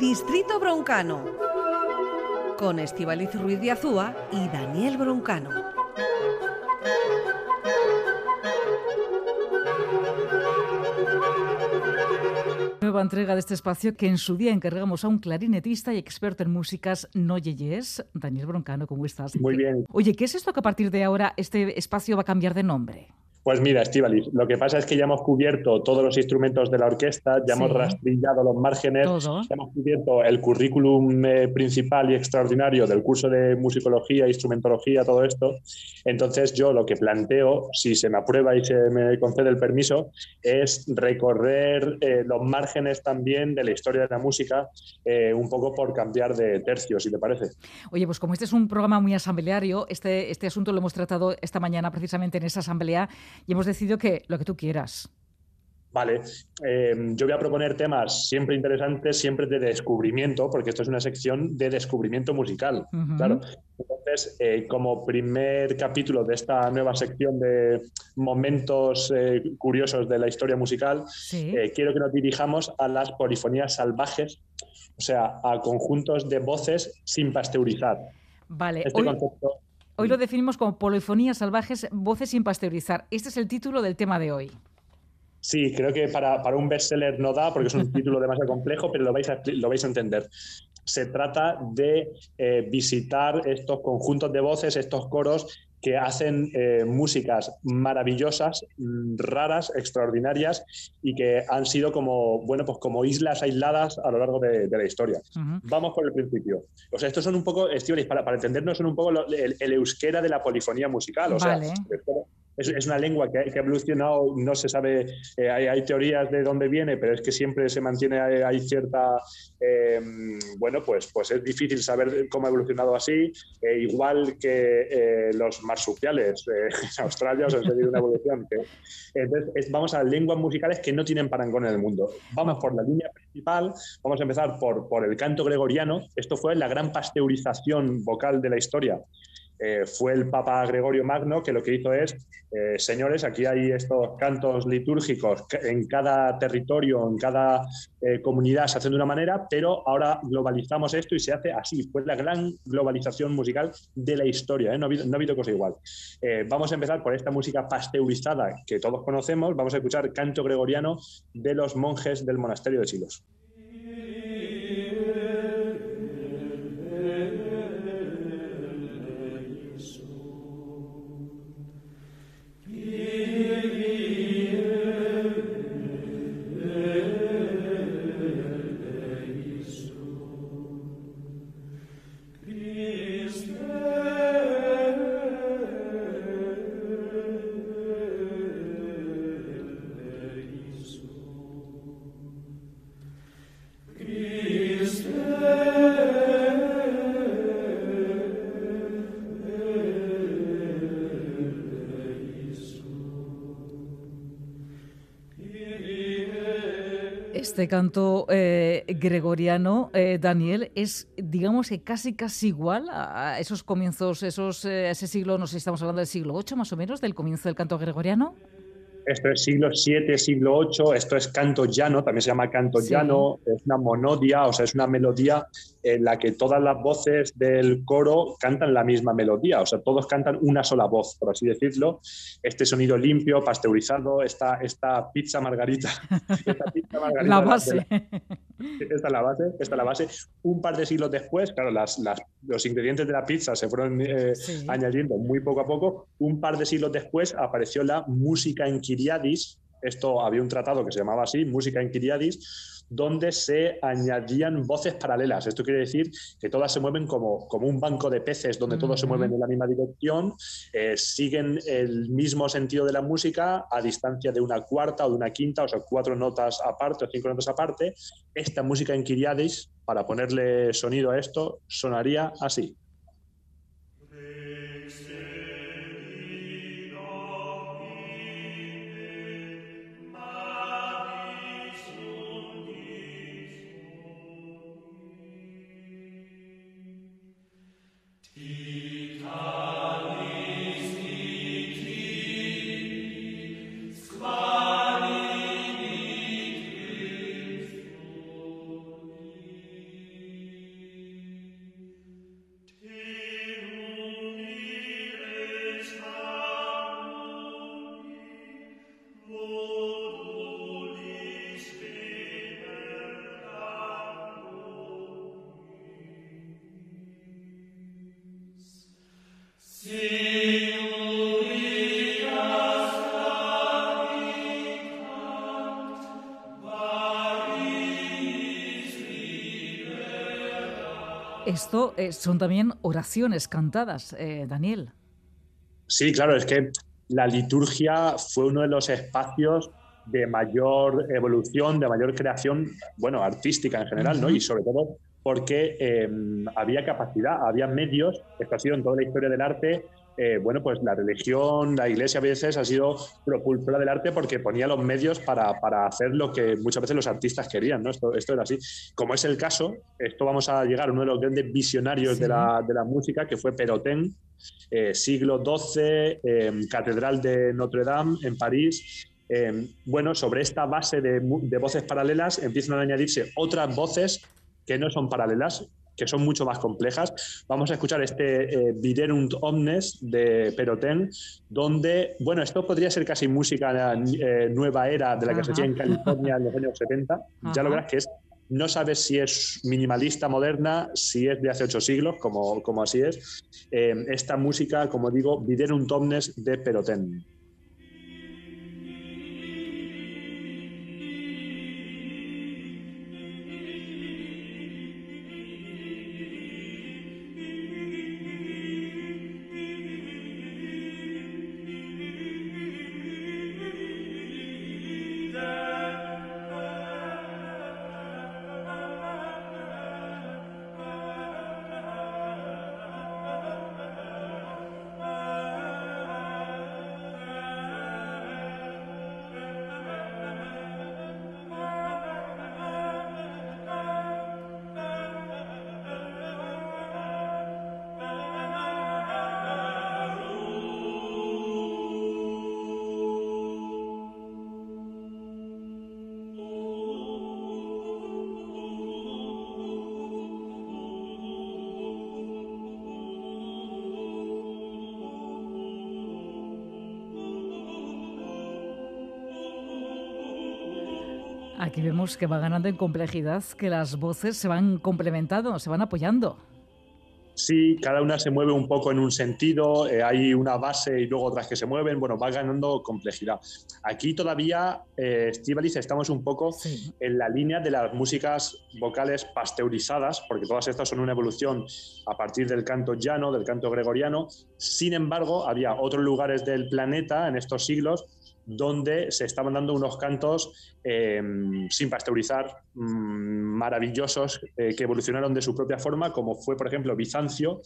Distrito Broncano con Estivaliz Ruiz de Azúa y Daniel Broncano. Nueva entrega de este espacio que en su día encargamos a un clarinetista y experto en músicas no yeyes, Daniel Broncano, ¿cómo estás? Muy bien. Oye, ¿qué es esto que a partir de ahora este espacio va a cambiar de nombre? Pues mira, Estivalis, lo que pasa es que ya hemos cubierto todos los instrumentos de la orquesta, ya hemos rastrillado los márgenes, ya hemos cubierto el currículum eh, principal y extraordinario del curso de musicología, instrumentología, todo esto. Entonces yo lo que planteo, si se me aprueba y se me concede el permiso, es recorrer eh, los márgenes también de la historia de la música, eh, un poco por cambiar de tercio, si te parece. Oye, pues como este es un programa muy asambleario, este, este asunto lo hemos tratado esta mañana precisamente en esa asamblea y hemos decidido que lo que tú quieras. Vale, eh, yo voy a proponer temas siempre interesantes, siempre de descubrimiento, porque esto es una sección de descubrimiento musical. Claro. Entonces, eh, como primer capítulo de esta nueva sección de momentos eh, curiosos de la historia musical, quiero que nos dirijamos a las polifonías salvajes, o sea, a conjuntos de voces sin pasteurizar. Vale. Este concepto Hoy lo definimos como polifonías salvajes, voces sin pasteurizar. Este es el título del tema de hoy. Sí, creo que para, un bestseller no da porque es un título demasiado complejo, pero lo vais a, lo vais a entender. Se trata de eh, visitar estos conjuntos de voces, estos coros que hacen eh, músicas maravillosas, mm, raras, extraordinarias y que han sido como, bueno, pues como islas aisladas a lo largo de, la historia. Vamos por el principio. O sea, estos son un poco, para, para entendernos, son un poco el, euskera de la polifonía musical. O sea, es, una lengua que, ha evolucionado, no se sabe, eh, hay, teorías de dónde viene, pero es que siempre se mantiene, hay, cierta, em, bueno, pues, pues es difícil saber cómo ha evolucionado así, eh, igual que eh, los marsupiales en Australia, o sea, han seguido una evolución. entonces, vamos a lenguas musicales que no tienen parangón en el mundo. Vamos por la línea principal, vamos a empezar por, por el canto gregoriano. Esto fue la gran pasteurización vocal de la historia. Eh, fue el Papa Gregorio Magno que lo que hizo es, eh, señores, aquí hay estos cantos litúrgicos en cada territorio, en cada eh, comunidad se hacen de una manera, pero ahora globalizamos esto y se hace así. Fue la gran globalización musical de la historia, no ha, habido, no, ha habido, cosa igual. vamos a empezar por esta música pasteurizada que todos conocemos, vamos a escuchar canto gregoriano de los monjes del monasterio de Silos. Este canto eh, gregoriano, eh, Daniel, es, digamos que casi casi igual a esos comienzos, esos, eh, ese siglo, no sé si estamos hablando del siglo VIII más o menos, del comienzo del canto gregoriano. Esto es siglo VII, siglo VIII, esto es canto llano, también se llama canto llano, es una monodia, o sea, es una melodía en la que todas las voces del coro cantan la misma melodía, o sea, todos cantan una sola voz, por así decirlo. Este sonido limpio, pasteurizado, esta, esta pizza margarita. Esta pizza margarita la base. esta es la base, esta es la base. Un par de siglos después, claro, las, los ingredientes de la pizza se fueron eh, añadiendo muy poco a poco. Un par de siglos después apareció la música en Kiriadis. Esto había un tratado que se llamaba así, música en Kiriadis, donde se añadían voces paralelas. Esto quiere decir que todas se mueven como, como un banco de peces donde todos se mueven en la misma dirección, eh, siguen el mismo sentido de la música a distancia de una cuarta o de una quinta, o sea, cuatro notas aparte o cinco notas aparte. Esta música en Kiriadis, para ponerle sonido a esto, sonaría así. Esto eh, son también oraciones cantadas, eh, Daniel. Sí, claro, es que la liturgia fue uno de los espacios de mayor evolución, de mayor creación, bueno, artística en general, ¿no? Y sobre todo porque em, había capacidad, había medios, esto ha sido en toda la historia del arte, eh, bueno, pues la religión, la iglesia a veces ha sido propulsora del arte porque ponía los medios para, para hacer lo que muchas veces los artistas querían, ¿no? Esto, esto, era así. Como es el caso, esto vamos a llegar a uno de los grandes visionarios de, la, de, la, música, que fue Perotén, eh, siglo XII, Catedral de Notre Dame en París, em, bueno, sobre esta base de, de, voces paralelas empiezan a añadirse otras voces que no son paralelas, que son mucho más complejas. Vamos a escuchar este eh, Viderunt Omnes de Perotén, donde, bueno, esto podría ser casi música eh, nueva era de la que se hacía en California en los años 70. Ya lo verás que es no sabes si es minimalista moderna, si es de hace ocho siglos, como, como así es. Eh, esta música, como digo, Viderunt Omnes de Perotén. Aquí vemos que va ganando en complejidad, que las voces se van complementando, se van apoyando. Sí, cada una se mueve un poco en un sentido, eh, hay una base y luego otras que se mueven, bueno, va ganando complejidad. Aquí todavía, eh, estamos un poco sí. en la línea de las músicas vocales pasteurizadas, porque todas estas son una evolución a partir del canto llano, del canto gregoriano. Sin embargo, había otros lugares del planeta en estos siglos donde se estaban dando unos cantos eh, sin pasteurizar, mmm, maravillosos, eh, que evolucionaron de su propia forma, como fue, por ejemplo, Bizancio.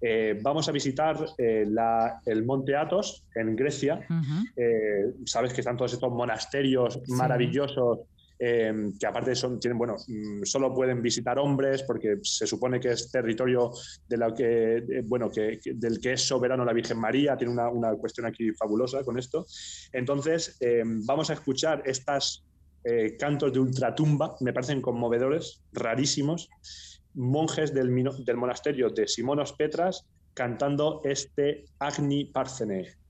Eh, vamos a visitar eh, la, el Monte Athos en Grecia. Uh -huh. Sabes que están todos estos monasterios sí. maravillosos eh, que aparte son, tienen, bueno, mm, solo pueden visitar hombres porque se supone que es territorio de que, bueno, que, que, del que es soberano la Virgen María, tiene una, una cuestión aquí fabulosa con esto. Entonces, eh, vamos a escuchar estas eh, cantos de ultratumba, me parecen conmovedores, rarísimos, monjes del, del monasterio de Simonos Petras cantando este Agni Parcene.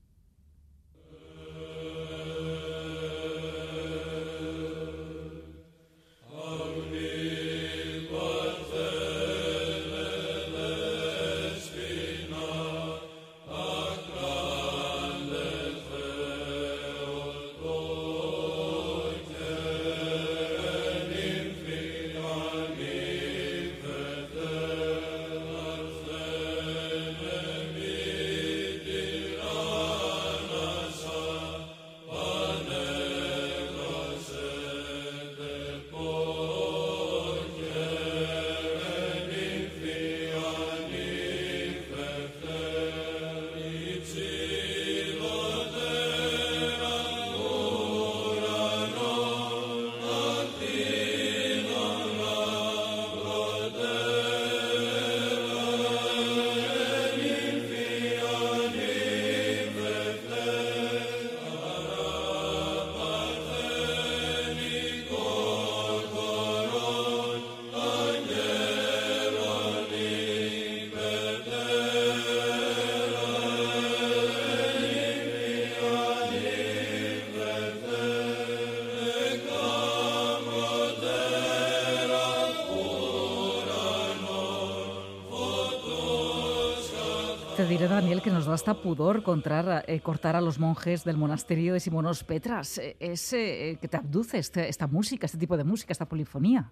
Te diré, Daniel, que nos da hasta pudor eh, cortar a los monjes del monasterio de Simonos Petras. Eh, es eh, que te abduce este, esta música, este tipo de música, esta polifonía.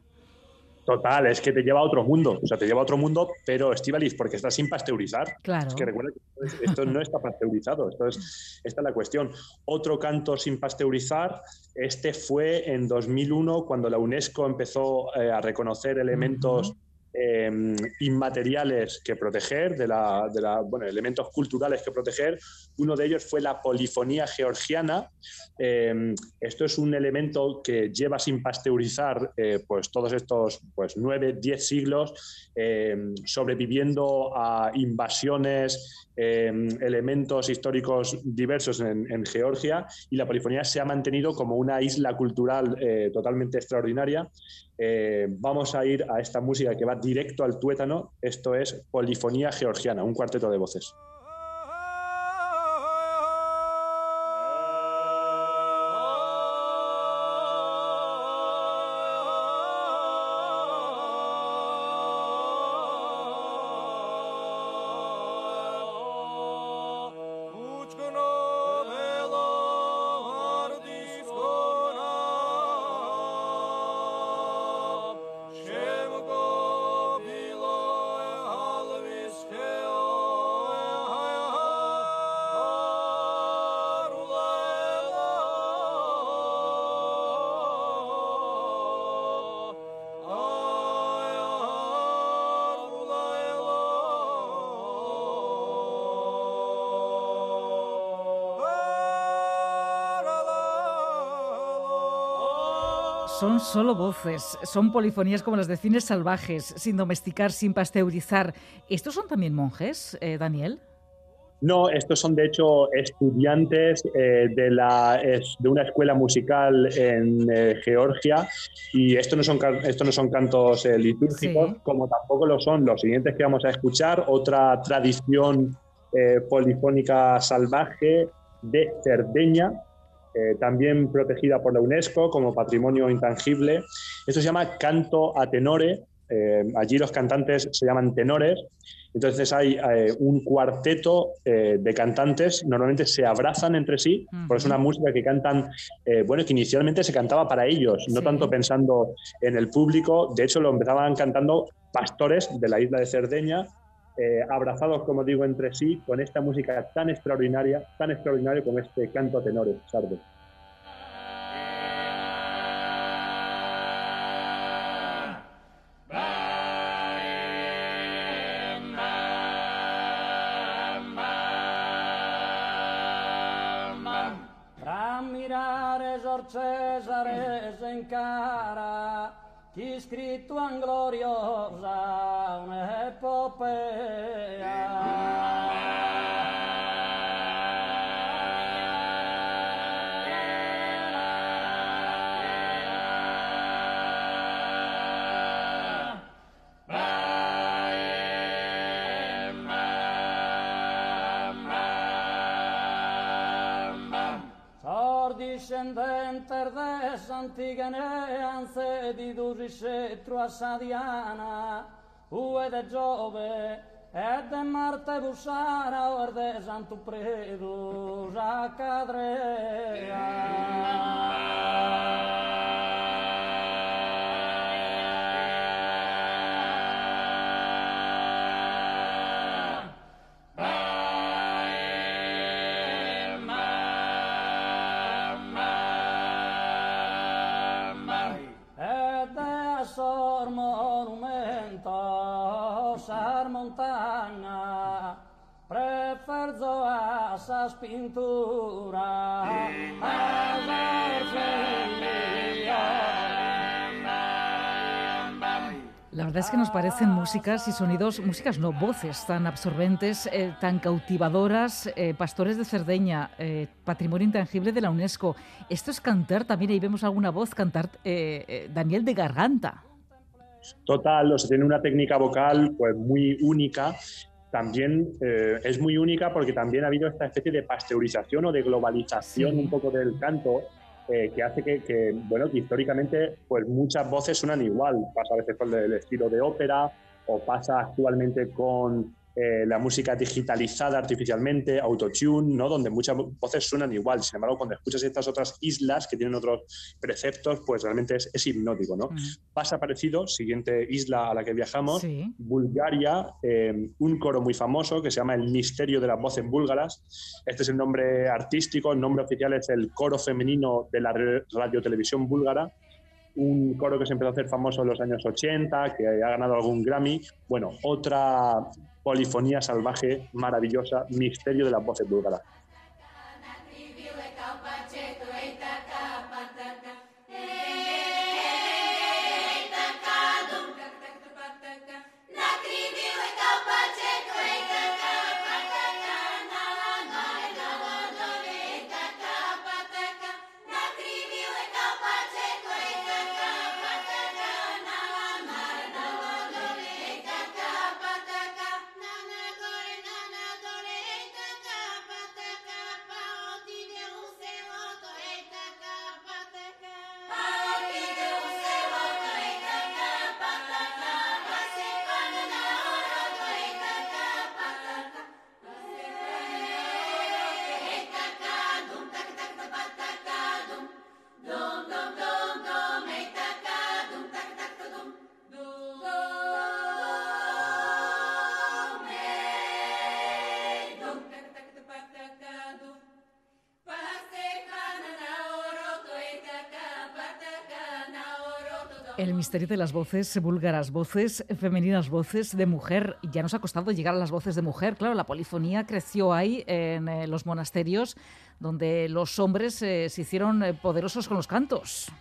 Total, es que te lleva a otro mundo. O sea, te lleva a otro mundo, pero Estivalis, porque está sin pasteurizar. Claro. Es que recuerda que esto no está pasteurizado. Esto es, esta es la cuestión. Otro canto sin pasteurizar, este fue en 2001 cuando la UNESCO empezó a reconocer elementos. Em, inmateriales que proteger, de la, de la, bueno, elementos culturales que proteger. Uno de ellos fue la polifonía georgiana. Em, esto es un elemento que lleva sin pasteurizar eh, pues todos estos pues, nueve, diez siglos, em, sobreviviendo a invasiones, elementos históricos diversos en, Georgia y la polifonía se ha mantenido como una isla cultural eh, totalmente extraordinaria. Eh, vamos a ir a esta música que va directo al tuétano. Esto es Polifonía Georgiana, un cuarteto de voces. Son solo voces, son polifonías como las de cines salvajes, sin domesticar, sin pasteurizar. ¿Estos son también monjes, eh, Daniel? No, estos son de hecho estudiantes eh, de, la, de una escuela musical en eh, Georgia y estos no son, no son cantos litúrgicos, como tampoco lo son los siguientes que vamos a escuchar, otra tradición polifónica salvaje de Cerdeña, eh, también protegida por la UNESCO como patrimonio intangible. Esto se llama canto a tenore. Eh, allí los cantantes se llaman tenores. Entonces hay eh, un cuarteto de cantantes, normalmente se abrazan entre sí, porque es una música que cantan, bueno, que inicialmente se cantaba para ellos, no tanto pensando en el público. De hecho, lo empezaban cantando pastores de la isla de Cerdeña, abrazados, como digo, entre sí, con esta música tan extraordinaria, tan extraordinaria como este canto a tenores, Sardo. Cesare s'encara chi scritto gloriosa ricetro a Sadiana, ue de Giove, e de Marte Bussara, o de Santo Predu, a Cadrea. La verdad es que nos parecen músicas y sonidos, músicas no, voces tan absorbentes, eh, tan cautivadoras, eh, pastores de Cerdeña, eh, patrimonio intangible de la UNESCO. Esto es cantar, también ahí vemos alguna voz cantar Daniel de Garganta. Total, o sea, tiene una técnica vocal pues muy única también eh, es muy única porque también ha habido esta especie de pasteurización o de globalización un poco del canto eh, que hace que, bueno, que históricamente pues muchas voces suenan igual. Pasa a veces con el estilo de ópera o pasa actualmente con eh, la música digitalizada artificialmente, autotune, ¿no? donde muchas voces suenan igual. Sin embargo, cuando escuchas estas otras islas que tienen otros preceptos, pues realmente es, hipnótico. ¿no? Pasa parecido, siguiente isla a la que viajamos, Bulgaria, eh, un coro muy famoso que se llama El Misterio de las Voces Búlgaras. Este es el nombre artístico, el nombre oficial es el Coro Femenino de la Radio Televisión Búlgara un coro que se empezó a hacer famoso en los años 80, que ha ganado algún Grammy. Bueno, otra polifonía salvaje, maravillosa, misterio de las voces búlgaras. El misterio de las voces búlgaras, voces femeninas, voces de mujer. Ya nos ha costado llegar a las voces de mujer. Claro, la polifonía creció ahí en eh, los monasterios, donde los hombres eh, se hicieron eh, poderosos con los cantos.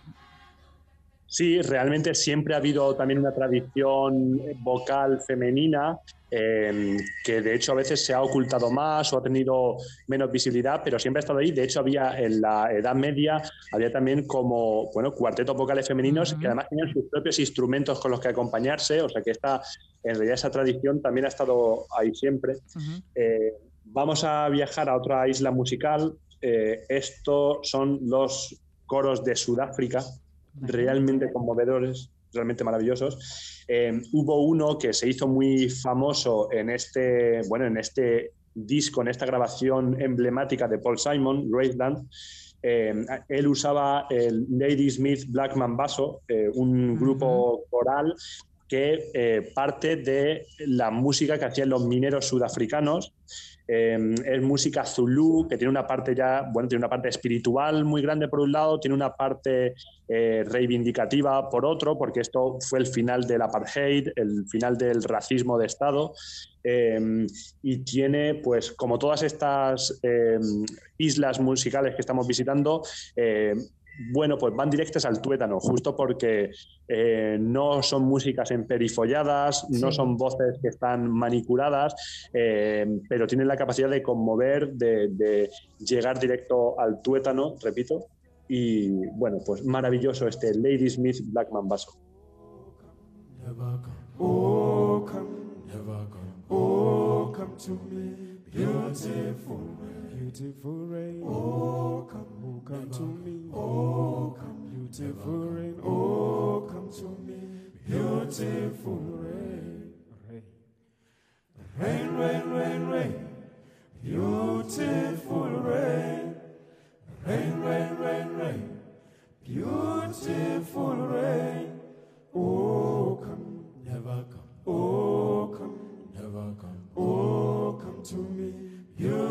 Sí, realmente siempre ha habido también una tradición vocal femenina Em, que de hecho a veces se ha ocultado más o ha tenido menos visibilidad, pero siempre ha estado ahí. De hecho, había en la Edad Media, había también como, bueno, cuartetos vocales femeninos que además tenían sus propios instrumentos con los que acompañarse, o sea que esta, en realidad esa tradición también ha estado ahí siempre. Eh, vamos a viajar a otra isla musical. Eh, estos son los coros de Sudáfrica, realmente conmovedores realmente maravillosos. Eh, hubo uno que se hizo muy famoso en este, bueno, en este disco, en esta grabación emblemática de Paul Simon, Graceland. Eh, él usaba el Lady Smith Blackman Basso, eh, un grupo coral que parte de la música que hacían los mineros sudafricanos Em, es música zulú, que tiene una parte ya, bueno, tiene una parte espiritual muy grande por un lado, tiene una parte eh, reivindicativa por otro, porque esto fue el final del apartheid, el final del racismo de Estado. Em, y tiene, pues, como todas estas em, islas musicales que estamos visitando, bueno, pues van directas al tuétano, justo porque eh, no son músicas emperifolladas, no son voces que están manicuradas, eh, pero tienen la capacidad de conmover, de, llegar directo al tuétano, repito. Y bueno, pues maravilloso este Lady Smith Blackman Basso. beautiful rain. Oh, come, oh, come to me. Oh, come, beautiful rain. Oh, come to me. Beautiful rain. Rain, rain, rain, rain. Beautiful rain. Rain, rain, rain, rain. Beautiful rain. Oh, come, never come. Oh, come, never come. Oh, come to me.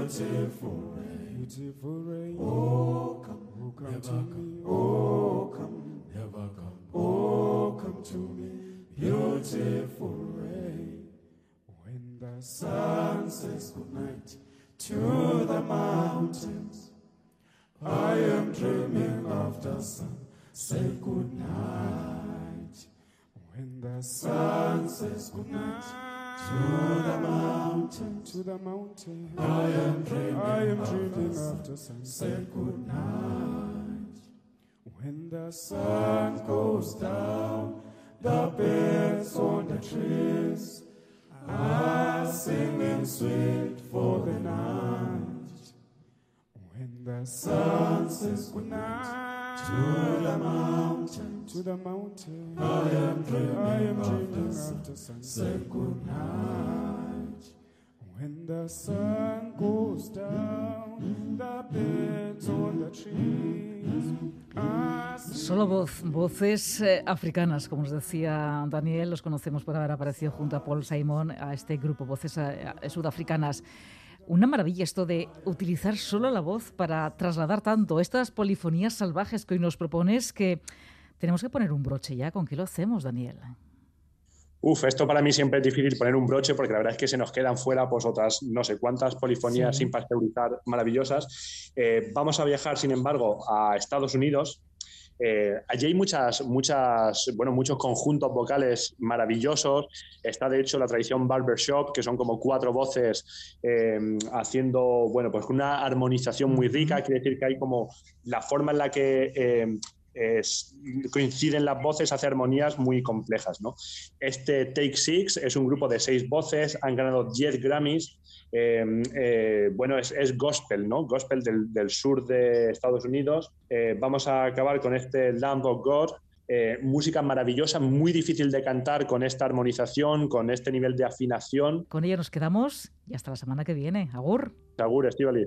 Beautiful rain, beautiful rain. Oh, come, oh, come to me. Oh, come, never come. Oh, come to me. Beautiful rain. When the sun says goodnight to the mountains, I am dreaming of the sun. Say goodnight. When the sun says goodnight. To the mountain, to the mountain. I am dreaming, I am dreaming the sunset. Good night. When the sun goes down, the birds on the trees are singing sweet for the night. When the sun says good night. To the mountain, to the. I am I am. Say. When the sun goes down, the birds on the trees Solo voz, voces eh, africanas, como nos decía Daniel, los conocemos por haber aparecido junto a Paul Simon a este grupo, voces eh, sudafricanas. Una maravilla esto de utilizar solo la voz para trasladar tanto estas polifonías salvajes que hoy nos propones que tenemos que poner un broche ya. ¿Con qué lo hacemos, Daniel? Uf, esto para mí siempre es difícil poner un broche porque la verdad es que se nos quedan fuera pues otras no sé cuántas polifonías Sí. sin pasteurizar maravillosas. Eh, vamos a viajar, sin embargo, a Estados Unidos. Eh, allí hay muchas, muchas, bueno, muchos conjuntos vocales maravillosos. Está de hecho la tradición barbershop, que son como cuatro voces eh, haciendo, bueno, pues una armonización muy rica. Quiere decir que hay como la forma en la que eh, es- coinciden las voces hace armonías muy complejas, ¿no? Este Take Six es un grupo de seis voces, han ganado 10 Grammys. eh, eh, bueno, es, es gospel, ¿no? Gospel del, del sur de Estados Unidos. Eh, vamos a acabar con este Lamb of God. eh, música maravillosa, muy difícil de cantar con esta armonización, con este nivel de afinación. Con ella nos quedamos y hasta la semana que viene. Agur. Seguro, Estivali.